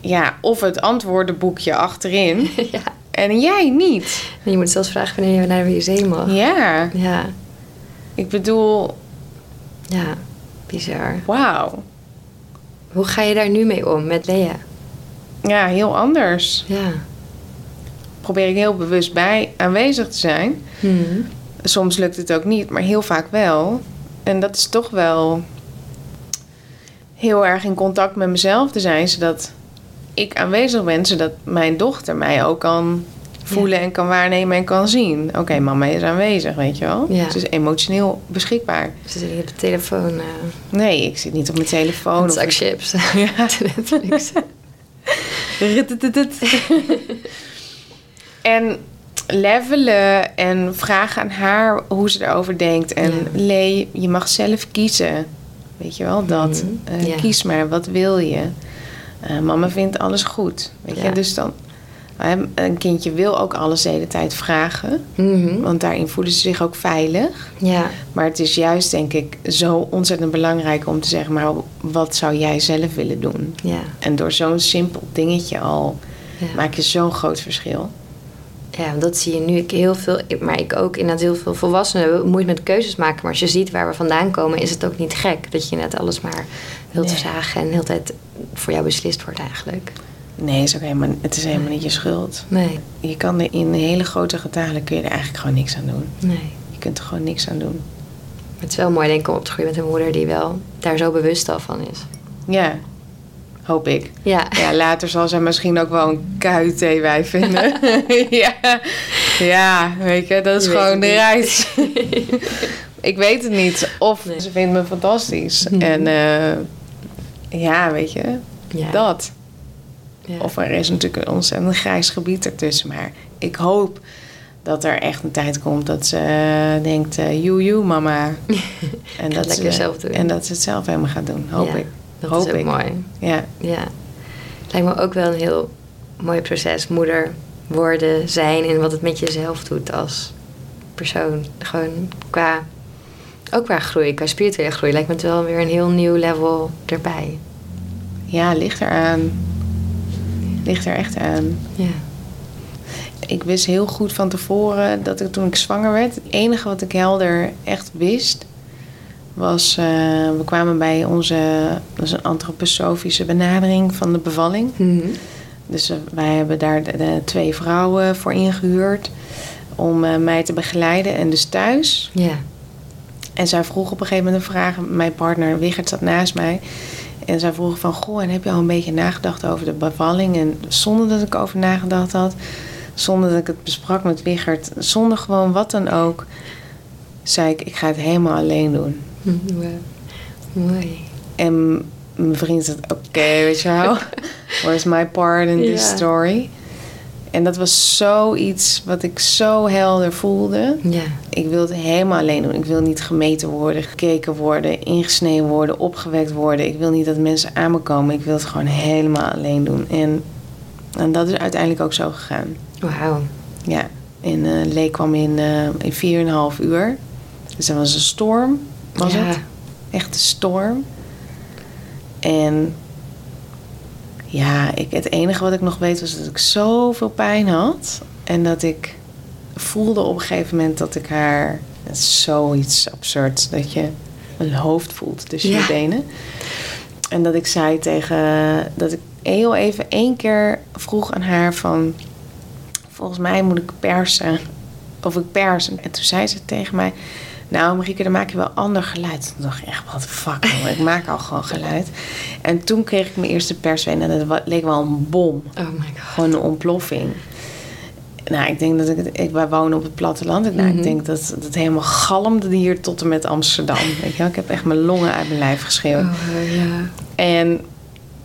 Ja, of het antwoordenboekje achterin. <laughs> ja. en jij niet. En je moet zelfs vragen wanneer je naar de wc mag. Ja, Ja. ik bedoel, Ja. Bizar. wauw. Hoe ga je daar nu mee om met Lea? Ja, heel anders. Ja. Probeer ik heel bewust bij aanwezig te zijn. Mhm. Soms lukt het ook niet, maar heel vaak wel. En dat is toch wel heel erg in contact met mezelf te zijn, zodat ik aanwezig ben, zodat mijn dochter mij ook kan voelen en kan waarnemen en kan zien. Oké, mama is aanwezig, weet je wel. Ja. Ze is emotioneel beschikbaar. Ze zitten hier op de telefoon. eh Nee, ik zit niet op mijn telefoon. zak ik- chips. <laughs> Ja. <laughs> Netflix. En levelen en vragen aan haar hoe ze erover denkt. En Ja. Lee, je mag zelf kiezen. Weet je wel, dat. Mhm. Eh. Kies maar, wat wil je? Eh, mama vindt alles goed. Weet je, dus dan... Een kindje wil ook alles de hele tijd vragen. Mhm. Want daarin voelen ze zich ook veilig. Ja, Maar het is juist, denk ik, zo ontzettend belangrijk om te zeggen... maar wat zou jij zelf willen doen? ja, En door zo'n simpel dingetje al ja. maak je zo'n groot verschil. Ja, dat zie je nu. Ik heel veel, maar ik ook inderdaad heel veel volwassenen moeite met keuzes maken. Maar als je ziet waar we vandaan komen, is het ook niet gek dat je net alles maar wilt Nee. verzagen en de hele tijd voor jou beslist wordt eigenlijk. Nee, is ook helemaal, het is helemaal niet je schuld. Nee, Je kan er in hele grote getalen kun je er eigenlijk gewoon niks aan doen. nee. Je kunt er gewoon niks aan doen. Maar het is wel mooi denk ik om op te groeien met een moeder die wel daar zo bewust al van is. Ja, hoop ik. Ja, Ja, later zal zij misschien ook wel een kuithee wij vinden. <laughs> ja. ja, weet je, dat is Je gewoon de reis. <laughs> ik weet het niet. Of Nee. ze vindt me fantastisch. Mhm. En eh, ja, weet je, ja. dat. Ja. Of er is natuurlijk een ontzettend grijs gebied ertussen. Maar ik hoop dat er echt een tijd komt dat ze eh, denkt... eh joe, joe, mama. <laughs> en, dat lekker ze, zelf doen. en dat ze het zelf helemaal gaat doen. Hoop Ja, ik. Dat hoop is ook ik. mooi. Ja. Ja. Lijkt me ook wel een heel mooi proces. Moeder worden, zijn en wat het met jezelf doet als persoon. Gewoon qua, ook qua groei, qua spirituele groei. Lijkt me het wel weer een heel nieuw level erbij. ja, ligt eraan. Ligt er echt aan. Ja. Ik wist heel goed van tevoren dat ik toen ik zwanger werd... het enige wat ik helder echt wist... was... eh, we kwamen bij onze... dat is een antroposofische benadering van de bevalling... Mhm. Dus eh, wij hebben daar de, de twee vrouwen voor ingehuurd om eh, mij te begeleiden en dus thuis. Ja. En zij vroeg op een gegeven moment een vraag. Mijn partner Wigert zat naast mij. En zij vroeg van, goh, en heb je al een beetje nagedacht over de bevalling? En zonder dat ik over nagedacht had, zonder dat ik het besprak met Wigert, zonder gewoon wat dan ook, zei ik, ik ga het helemaal alleen doen. <laughs> Wow. Mooi. En mijn vriend zei, oké, weet je wel. <laughs> Where's my part in this story? En dat was zoiets wat ik zo helder voelde. Ja. Ik wil het helemaal alleen doen. Ik wil niet gemeten worden, gekeken worden, ingesneden worden, opgewekt worden. Ik wil niet dat mensen aan me komen. Ik wil het gewoon helemaal alleen doen. En, en dat is uiteindelijk ook zo gegaan. Wauw. Ja. En eh Lee kwam in, eh in 4,5 uur. Dus dat was een storm, was Ja. het? Echt een storm. En ja, ik, het enige wat ik nog weet was dat ik zoveel pijn had. En dat ik voelde op een gegeven moment dat ik haar... Het is zoiets absurds dat je een hoofd voelt tussen Ja. je benen. En dat ik zei tegen... Dat ik heel even één keer vroeg aan haar van... Volgens mij moet ik persen. Of ik pers. En toen zei ze tegen mij... Nou, Marieke, dan maak je wel ander geluid. Toen dacht ik echt, wat fuck, jongen. Ik maak al gewoon geluid. En toen kreeg ik mijn eerste persween. En dat leek wel een bom. Oh my god. Gewoon een ontploffing. Nou, ik denk dat ik... ik wij wonen op het platteland. Ik, nou, Mhm. ik denk dat dat het helemaal galmde hier tot en met Amsterdam. Weet je wel? Ik heb echt mijn longen uit mijn lijf geschreeuwd. Oh, ja. En,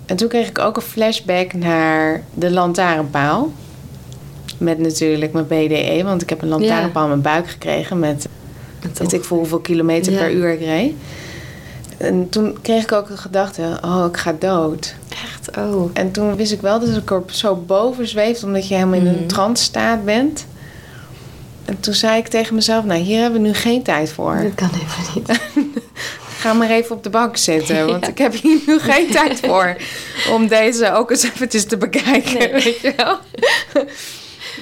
en toen kreeg ik ook een flashback naar de lantaarnpaal. Met natuurlijk mijn BDE, want ik heb een lantaarnpaal in mijn buik gekregen met Het weet ik voor hoeveel kilometer Ja. per uur ik reed. En toen kreeg ik ook de gedachte, oh, ik ga dood. Echt, oh. En toen wist ik wel dat ik er zo boven zweeft, omdat je helemaal in een Mhm. trance staat bent. En toen zei ik tegen mezelf, nou, hier hebben we nu geen tijd voor. Dat kan even niet. <laughs> Ga maar even op de bank zitten, <laughs> want Ja. ik heb hier nu geen tijd voor om deze ook eens eventjes te bekijken, Nee. weet je wel.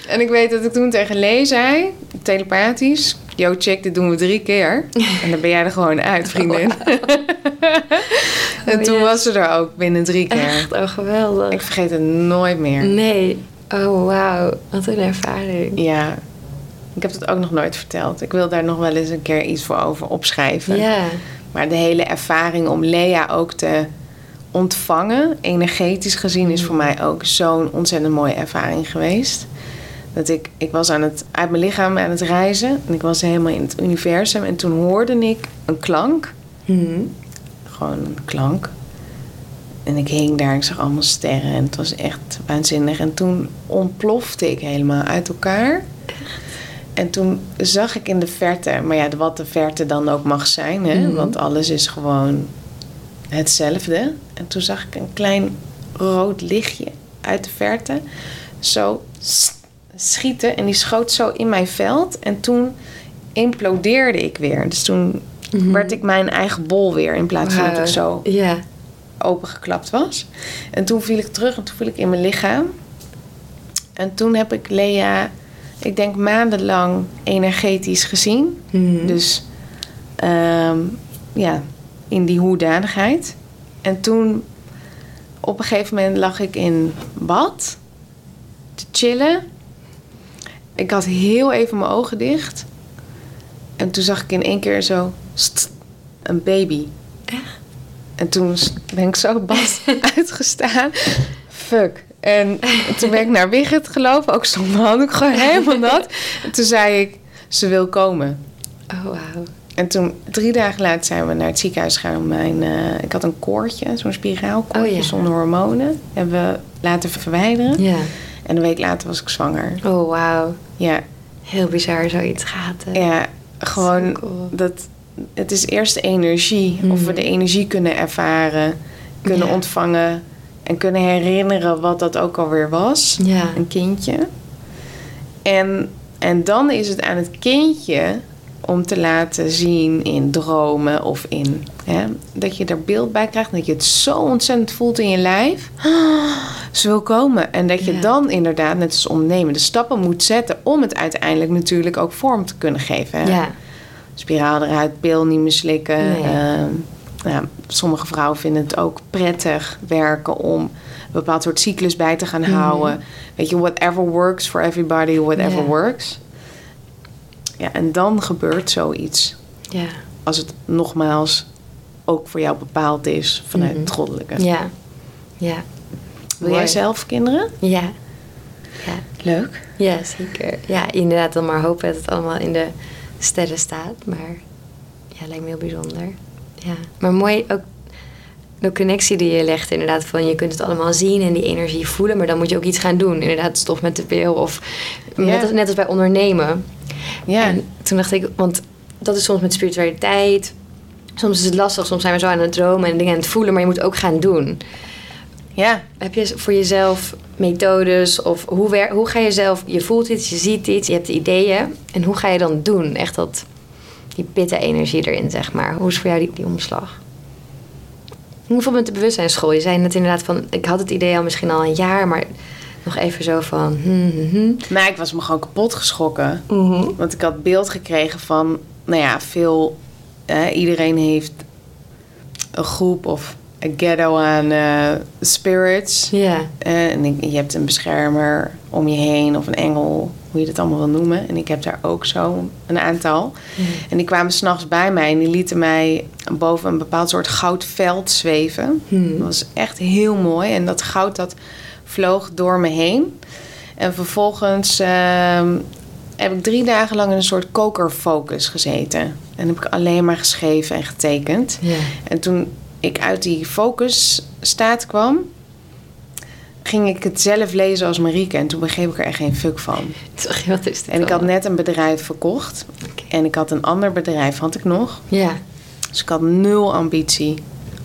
En ik weet dat ik toen tegen Lee zei, telepathisch, yo chick, dit doen we drie keer. En dan ben jij er gewoon uit, vriendin. <laughs> <laughs> en Oh, toen yes. was ze er ook binnen drie keer. Echt, oh geweldig. Ik vergeet het nooit meer. Nee. Oh, wauw. Wat een ervaring. Ja, ik heb het ook nog nooit verteld. Ik wil daar nog wel eens een keer iets voor over opschrijven. Ja. Maar de hele ervaring om Lea ook te ontvangen, energetisch gezien, is voor mij ook zo'n ontzettend mooie ervaring geweest. Dat ik, ik was aan het, uit mijn lichaam aan het reizen en ik was helemaal in het universum. En toen hoorde ik een klank, Mhm. gewoon een klank. En ik hing daar, ik zag allemaal sterren en het was echt waanzinnig. En toen ontplofte ik helemaal uit elkaar. En toen zag ik in de verte, maar ja, wat de verte dan ook mag zijn, hè, Mhm. want alles is gewoon hetzelfde. En toen zag ik een klein rood lichtje uit de verte zo schieten en die schoot zo in mijn veld. En toen implodeerde ik weer. Dus toen Mhm. werd ik mijn eigen bol weer in plaats van dat ik zo opengeklapt was. En toen viel ik terug en toen viel ik in mijn lichaam. En toen heb ik Lea, ik denk maandenlang energetisch gezien. Mhm. Dus ehm, ja, in die hoedanigheid. En toen op een gegeven moment lag ik in bad te chillen. Ik had heel even mijn ogen dicht. En toen zag ik in één keer zo st, een baby. Echt? En toen ben ik zo <laughs> bad uitgestaan. Fuck. En toen ben ik naar Wigget gelopen. Ook zonder handdoek, gewoon helemaal nat. En toen zei ik, ze wil komen. Oh, wauw. En toen, drie dagen later, zijn we naar het ziekenhuis gegaan. Mijn, eh, ik had een koordje, zo'n spiraalkoordje Oh, ja. zonder hormonen. Hebben we laten verwijderen. Ja. En een week later was ik zwanger. Oh, wauw. Ja, Heel bizar zoiets gaat. hè? ja gewoon cool. dat... Het is eerst de energie. Of we Mhm. de energie kunnen ervaren, kunnen Ja. ontvangen... en kunnen herinneren wat dat ook alweer was. Ja. Een kindje. En, en dan is het aan het kindje om te laten zien in dromen of in... Hè, dat je er beeld bij krijgt. Dat je het zo ontzettend voelt in je lijf. <gasps> Ze wil komen. En dat je Ja. dan inderdaad, net als ondernemen... de stappen moet zetten om het uiteindelijk natuurlijk ook vorm te kunnen geven. hè. Ja. Spiraal eruit, pil niet meer slikken. Nee. Ehm, ja, sommige vrouwen vinden het ook prettig werken om een bepaald soort cyclus bij te gaan Mhm. houden. Weet je, whatever works for everybody, whatever works. Ja, en dan gebeurt zoiets. Ja. Als het nogmaals ook voor jou bepaald is vanuit Mhm. het goddelijke. Ja. Ja. Wil jij zelf kinderen? Ja. Ja. Leuk. Ja, zeker. Ja, inderdaad dan maar hopen dat het allemaal in de sterren staat. Maar ja, lijkt me heel bijzonder. Ja. Maar mooi ook de connectie die je legt inderdaad. Van je kunt het allemaal zien en die energie voelen. Maar dan moet je ook iets gaan doen. Inderdaad, stop met de pil. Of Ja. net, als, net als bij ondernemen. Ja. En toen dacht ik, want dat is soms met spiritualiteit. Soms is het lastig, soms zijn we zo aan het dromen en dingen aan het voelen, maar je moet ook gaan doen. ja. Heb je voor jezelf methodes of hoe, wer- hoe ga je zelf, je voelt iets, je ziet iets, je hebt ideeën en hoe ga je dan doen? Echt dat, die pitte energie erin, zeg maar. Hoe is voor jou die, die omslag? Bijvoorbeeld met de bewustzijnsschool. Je zei net inderdaad van, ik had het idee al misschien al een jaar, maar nog even zo van, hmm, hmm, hmm. Nou, ik was me gewoon kapot geschrokken. Mhm. Want ik had beeld gekregen van, nou ja, veel. eh, iedereen heeft een groep of een ghetto aan eh, spirits. Ja, Eh, en je hebt een beschermer om je heen of een engel, hoe je dat allemaal wil noemen. En ik heb daar ook zo een aantal. En die kwamen s'nachts bij mij en die lieten mij boven een bepaald soort goudveld zweven. Hmm. Dat was echt heel mooi. En dat goud dat vloog door me heen. En vervolgens ehm, heb ik drie dagen lang in een soort kokerfocus gezeten. En heb ik alleen maar geschreven en getekend. ja. En toen ik uit die focusstaat kwam, ging ik het zelf lezen als Marieke. En toen begreep ik er echt geen fuck van. Wat is dit En ik had net een bedrijf verkocht. En ik had een ander bedrijf, had ik nog. Ja, Dus ik had nul ambitie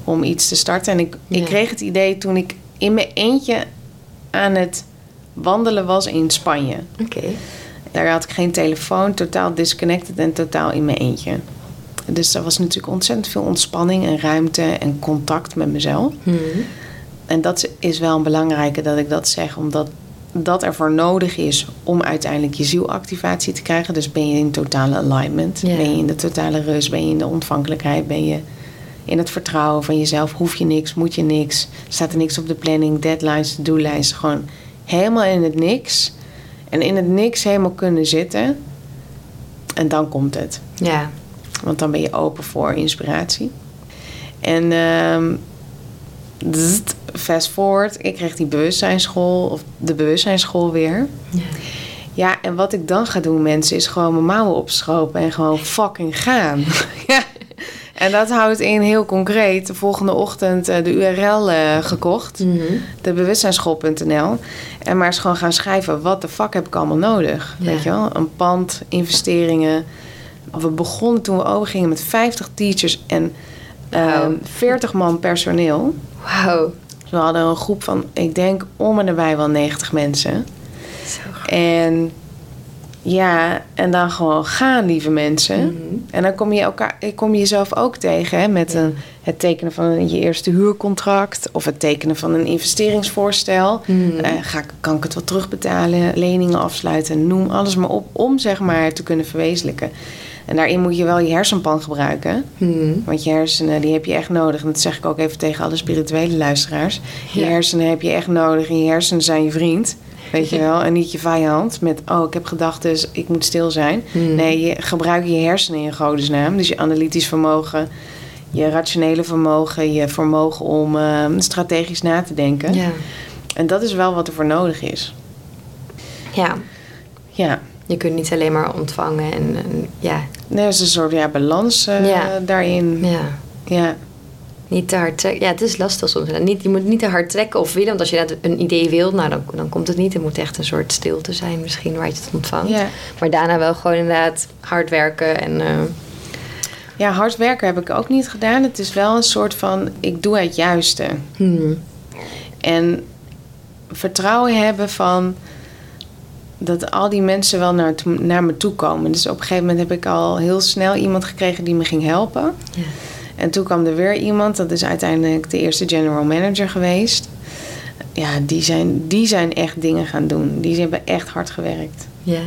om iets te starten. En ik, ik kreeg het idee toen ik in mijn eentje aan het wandelen was in Spanje. oké. Daar had ik geen telefoon, totaal disconnected en totaal in mijn eentje. Dus er was natuurlijk ontzettend veel ontspanning en ruimte en contact met mezelf. Hmm. En dat is wel een belangrijke dat ik dat zeg, omdat dat ervoor nodig is om uiteindelijk je zielactivatie te krijgen. Dus ben je in totale alignment, Ja. ben je in de totale rust, ben je in de ontvankelijkheid, ben je in het vertrouwen van jezelf. Hoef je niks, moet je niks, staat er niks op de planning, deadlines, to-do-lijsten. Gewoon helemaal in het niks. En in het niks helemaal kunnen zitten. En dan komt het. Ja, Want dan ben je open voor inspiratie. En zzzt, fast forward, ik kreeg die bewustzijnsschool, of de bewustzijnsschool weer. ja. Ja, en wat ik dan ga doen, mensen, is gewoon mijn mouwen opstropen en gewoon fucking gaan. <laughs> ja. En dat houdt in heel concreet de volgende ochtend eh, de URL eh, gekocht. Mhm. De bewustzijnsschool.nl. En maar eens gewoon gaan schrijven, wat de fuck heb ik allemaal nodig? Ja. Weet je wel? Een pand, investeringen. We begonnen toen we overgingen met 50 teachers en Wauw. ehm 40 man personeel. Wauw. Dus we hadden een groep van, ik denk om en nabij wel 90 mensen. Zo En ja, en dan gewoon gaan, lieve mensen. Mhm. En dan kom je, elkaar, kom je jezelf ook tegen hè, met Ja. een, het tekenen van je eerste huurcontract of het tekenen van een investeringsvoorstel. Eh, ga, kan ik het wel terugbetalen, leningen afsluiten, noem alles maar op om zeg maar te kunnen verwezenlijken. En daarin moet je wel je hersenpan gebruiken. Mhm. Want je hersenen, die heb je echt nodig. En dat zeg ik ook even tegen alle spirituele luisteraars. Je Ja. hersenen heb je echt nodig. En je hersenen zijn je vriend. Weet je wel? En niet je vijand. Met, oh, ik heb gedachten, dus ik moet stil zijn. Mhm. Nee, je gebruik je hersenen in godesnaam. Dus je analytisch vermogen, je rationele vermogen, je vermogen om eh, strategisch na te denken. Ja. En dat is wel wat er voor nodig is. ja. Ja. Je kunt niet alleen maar ontvangen en, en ja. Er is een soort ja, balans eh, Ja. daarin. ja. Ja. Niet te hard trekken. Ja, het is lastig soms. Niet, je moet niet te hard trekken of willen. Want als je net een idee wilt, nou, dan, dan komt het niet. Er moet echt een soort stilte zijn misschien waar je het ontvangt. Ja. Maar daarna wel gewoon inderdaad hard werken. En eh, ja, hard werken heb ik ook niet gedaan. Het is wel een soort van, ik doe het juiste. hmm, En vertrouwen hebben van dat al die mensen wel naar, naar me toe komen. Dus op een gegeven moment heb ik al heel snel iemand gekregen die me ging helpen. ja. En toen kwam er weer iemand, dat is uiteindelijk de eerste general manager geweest. Ja, die zijn, die zijn echt dingen gaan doen. Die hebben echt hard gewerkt. ja.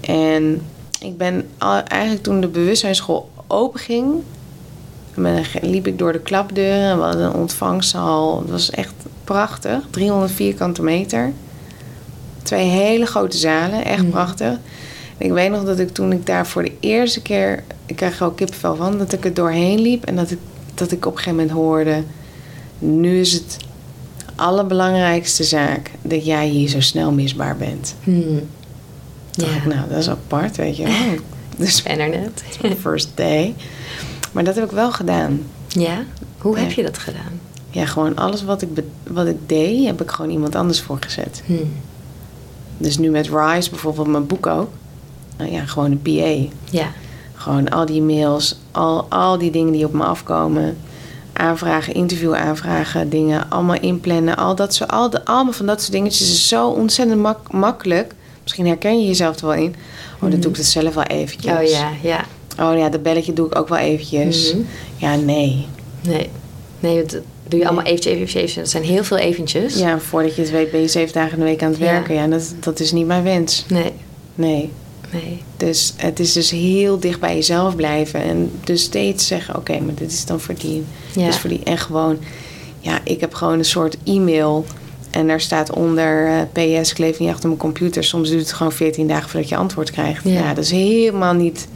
En ik ben eigenlijk toen de bewustzijnsschool openging, liep ik door de klapdeuren. We hadden een ontvangstzaal. Het was echt prachtig. 300 vierkante meter. Twee hele grote zalen. Echt Mhm. prachtig. En ik weet nog dat ik toen ik daar voor de eerste keer... Ik krijg er ook kippenvel van. Dat ik er doorheen liep. En dat ik, dat ik op een gegeven moment hoorde... Nu is het allerbelangrijkste zaak... dat jij hier zo snel misbaar bent. Hmm. Dacht Ja. ik, nou, dat is apart, weet je wel. Dus ben er net. <laughs> first day. Maar dat heb ik wel gedaan. ja? Hoe heb je dat gedaan? Ja, gewoon alles wat ik, wat ik deed, heb ik gewoon iemand anders voor gezet. Hmm. Dus nu met Rise, bijvoorbeeld mijn boek ook. Nou ja, gewoon een PA. Ja. Gewoon al die mails, al, al die dingen die op me afkomen. Aanvragen, interview aanvragen, dingen allemaal inplannen. Al dat zo, al de, allemaal van dat soort dingetjes is zo ontzettend mak- makkelijk. Misschien herken je jezelf er wel in. Oh, dan doe ik het zelf wel eventjes. Oh ja, ja. Oh ja, dat belletje doe ik ook wel eventjes. Mhm. Ja, nee. Nee. Nee, dat doe je allemaal eventjes, eventjes, eventjes. Dat zijn heel veel eventjes. Ja, voordat je het weet ben je zeven dagen in de week aan het Ja. werken. Ja, dat, dat is niet mijn wens. Nee. Nee. Nee. Dus het is dus heel dicht bij jezelf blijven. En dus steeds zeggen, oké, maar dit is dan voor die. Ja. Voor die. En gewoon, ja, ik heb gewoon een soort e-mail. En daar staat onder eh, PS, ik leef niet achter mijn computer. Soms duurt het gewoon 14 dagen voordat je antwoord krijgt. Ja. Ja, dat is helemaal niet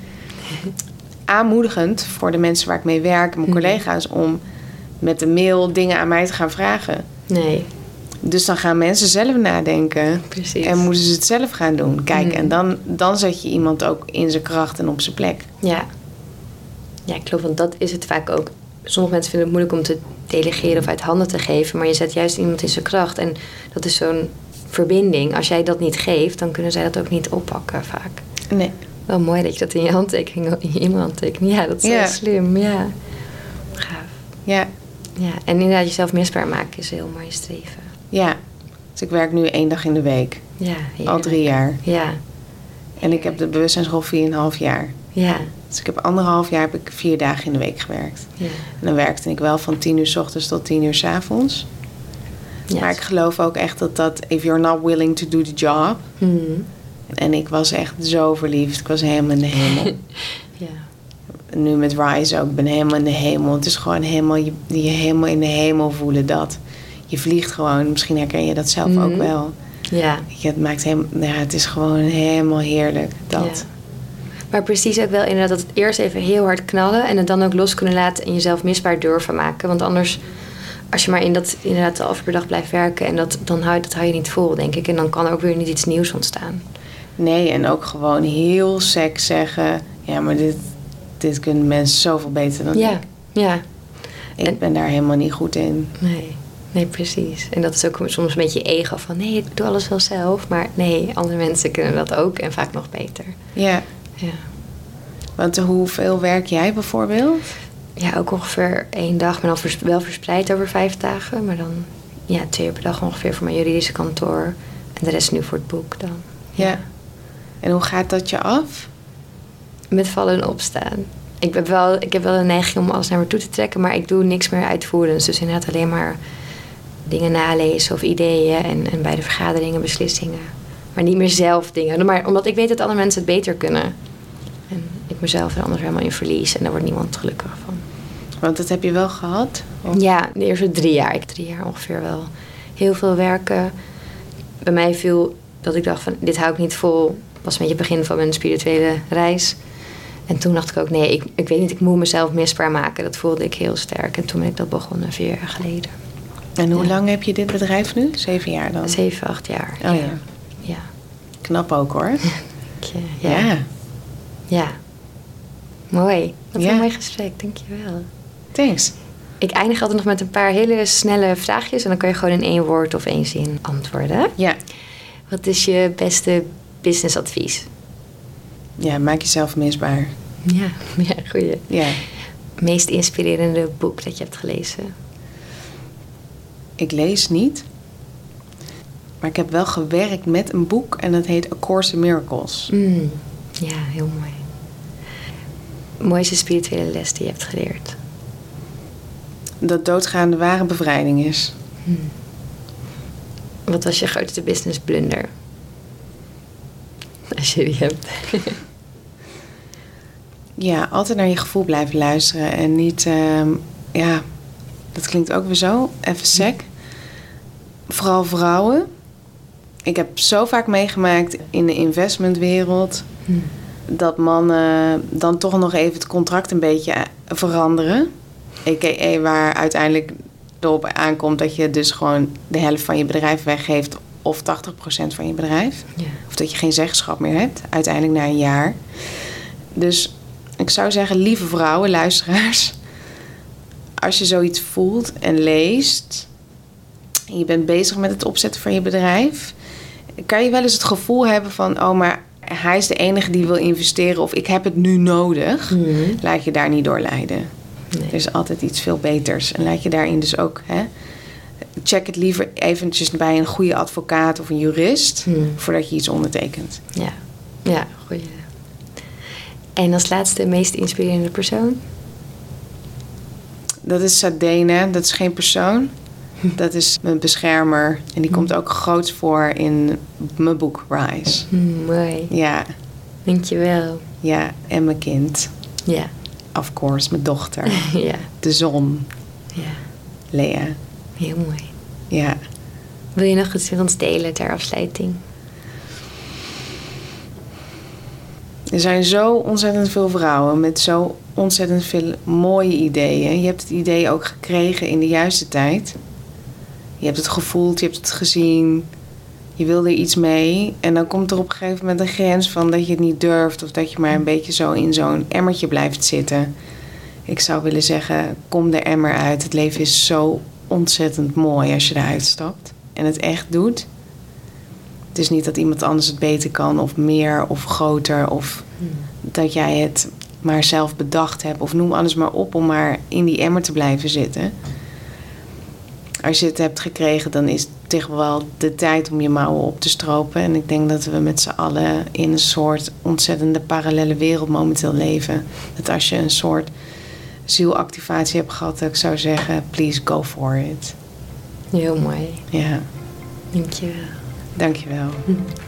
aanmoedigend voor de mensen waar ik mee werk, mijn Mhm. collega's, om met de mail dingen aan mij te gaan vragen. Nee. Dus dan gaan mensen zelf nadenken. Precies. En moeten ze het zelf gaan doen. Kijk, Mhm. en dan, dan zet je iemand ook in zijn kracht en op zijn plek. Ja. Ja, klopt. Want dat is het vaak ook. Sommige mensen vinden het moeilijk om te delegeren of uit handen te geven. Maar je zet juist iemand in zijn kracht. En dat is zo'n verbinding. Als jij dat niet geeft, dan kunnen zij dat ook niet oppakken vaak. Nee. Wel mooi dat je dat in je handtekening, in je. Ja, dat is Ja. heel slim. Ja. Gaaf. Ja, Ja. En inderdaad, jezelf misbaar maken is een heel mooi streven. Ja. Dus ik werk nu één dag in de week. Ja. Al drie jaar. Ja. En ik heb de bewustzijnsschool 4,5 jaar. Ja. Dus ik heb anderhalf jaar heb ik vier dagen in de week gewerkt. Ja. En dan werkte ik wel van 10 uur s ochtends tot 10 uur s avonds. ja. Maar ik geloof ook echt dat dat... If you're not willing to do the job... Hmm. En ik was echt zo verliefd. Ik was helemaal in de hemel. <laughs> Ja. nu met Rise ook. Ik ben helemaal in de hemel. Het is gewoon helemaal je, je helemaal in de hemel voelen dat. Je vliegt gewoon. Misschien herken je dat zelf ook Mhm. wel. Ja. Je, het maakt helemaal... Ja, het is gewoon helemaal heerlijk. Dat. Ja. Maar precies ook wel inderdaad dat het eerst even heel hard knallen en het dan ook los kunnen laten en jezelf misbaar durven maken. Want anders, als je maar in dat inderdaad de per dag blijft werken en dat, dan hou, dat hou je niet vol, denk ik. En dan kan er ook weer niet iets nieuws ontstaan. Nee, en ook gewoon heel sec zeggen... Ja, maar dit, dit kunnen mensen zoveel beter dan Ja, ik. ja. Ik En- ben daar helemaal niet goed in. Nee, nee, precies. En dat is ook soms een beetje ego van nee, ik doe alles wel zelf. Maar nee, andere mensen kunnen dat ook en vaak nog beter. Ja, Ja, want hoeveel werk jij bijvoorbeeld? ja ook ongeveer één dag, maar dan wel verspreid over vijf dagen. Maar dan ja, twee uur per dag ongeveer voor mijn juridische kantoor. En de rest nu voor het boek dan. Ja. En hoe gaat dat je af? Met vallen en opstaan. Ik heb, wel, ik heb wel een neiging om alles naar me toe te trekken, maar ik doe niks meer uitvoerends. Dus inderdaad alleen maar dingen nalezen of ideeën en, en bij de vergaderingen beslissingen. Maar niet meer zelf dingen. Maar omdat ik weet dat andere mensen het beter kunnen. En ik mezelf er anders helemaal in verlies en daar wordt niemand gelukkig van. Want dat heb je wel gehad. Of- Ja, de eerste drie jaar. Ik drie jaar ongeveer wel heel veel werken. Bij mij viel dat ik dacht van dit hou ik niet vol. Was een beetje het begin van mijn spirituele reis. En toen dacht ik ook nee, ik, ik weet niet, ik moet mezelf misbaar maken. Dat voelde ik heel sterk. En toen ben ik dat begonnen vier jaar geleden. En hoe Ja. lang heb je dit bedrijf nu? Zeven jaar dan? Zeven, acht jaar. Oh ja. Ja. Knap ook hoor. <laughs> Ja. Ja. ja. ja. Mooi. Wat Ja. een mooi gesprek, dankjewel. Thanks. Ik eindig altijd nog met een paar hele snelle vraagjes. En dan kan je gewoon in één woord of één zin antwoorden. Ja. Wat is je beste businessadvies? Ja, maak jezelf misbaar. Ja, <laughs> ja goeie. Ja. Meest inspirerende boek dat je hebt gelezen? Ik lees niet. Maar ik heb wel gewerkt met een boek en dat heet A Course in Miracles. Mm, ja, heel mooi. Mooiste spirituele les die je hebt geleerd? Dat doodgaande ware bevrijding is. Mm. Wat was je grootste business blunder? <laughs> Als je die hebt. <laughs> Ja, altijd naar je gevoel blijven luisteren en niet, ehm, ja, dat klinkt ook weer zo, even sec. Vooral vrouwen. Ik heb zo vaak meegemaakt in de investmentwereld dat mannen dan toch nog even het contract een beetje veranderen. A.k.a. waar uiteindelijk erop aankomt dat je dus gewoon de helft van je bedrijf weggeeft of 80% van je bedrijf. Ja. Of dat je geen zeggenschap meer hebt, uiteindelijk na een jaar. Dus ik zou zeggen, lieve vrouwen, luisteraars. Als je zoiets voelt en leest. En je bent bezig met het opzetten van je bedrijf. Kan je wel eens het gevoel hebben van: oh, maar hij is de enige die wil investeren. Of ik heb het nu nodig. Mm. Laat je daar niet door leiden. Nee. Er is altijd iets veel beters. En laat je daarin dus ook. Hè, check het liever eventjes bij een goede advocaat of een jurist. Mm. voordat je iets ondertekent. Ja, ja, goeie. En als laatste, meest inspirerende persoon? Dat is Sadena, dat is geen persoon. Dat is mijn beschermer. En die komt ook groot voor in mijn boek Rise. Mm, mooi, Ja, dankjewel. ja. En mijn kind. Ja, Of course, mijn dochter. <laughs> ja, De zon. ja, Lea. heel mooi. Ja. Wil je nog iets met ons delen ter afsluiting? Er zijn zo ontzettend veel vrouwen met zo ontzettend veel mooie ideeën. Je hebt het idee ook gekregen in de juiste tijd. Je hebt het gevoeld, je hebt het gezien. Je wil er iets mee. En dan komt er op een gegeven moment een grens van dat je het niet durft. Of dat je maar een beetje zo in zo'n emmertje blijft zitten. Ik zou willen zeggen, kom de emmer uit. Het leven is zo ontzettend mooi als je eruit stapt. En het echt doet. Het is niet dat iemand anders het beter kan of meer of groter of dat jij het maar zelf bedacht hebt of noem alles maar op om maar in die emmer te blijven zitten. Als je het hebt gekregen, dan is het tegen wel de tijd om je mouwen op te stropen. En ik denk dat we met z'n allen in een soort ontzettende parallele wereld momenteel leven. Dat als je een soort zielactivatie hebt gehad, dat ik zou zeggen, please go for it. Heel mooi, Ja, dankjewel. dankjewel. <laughs>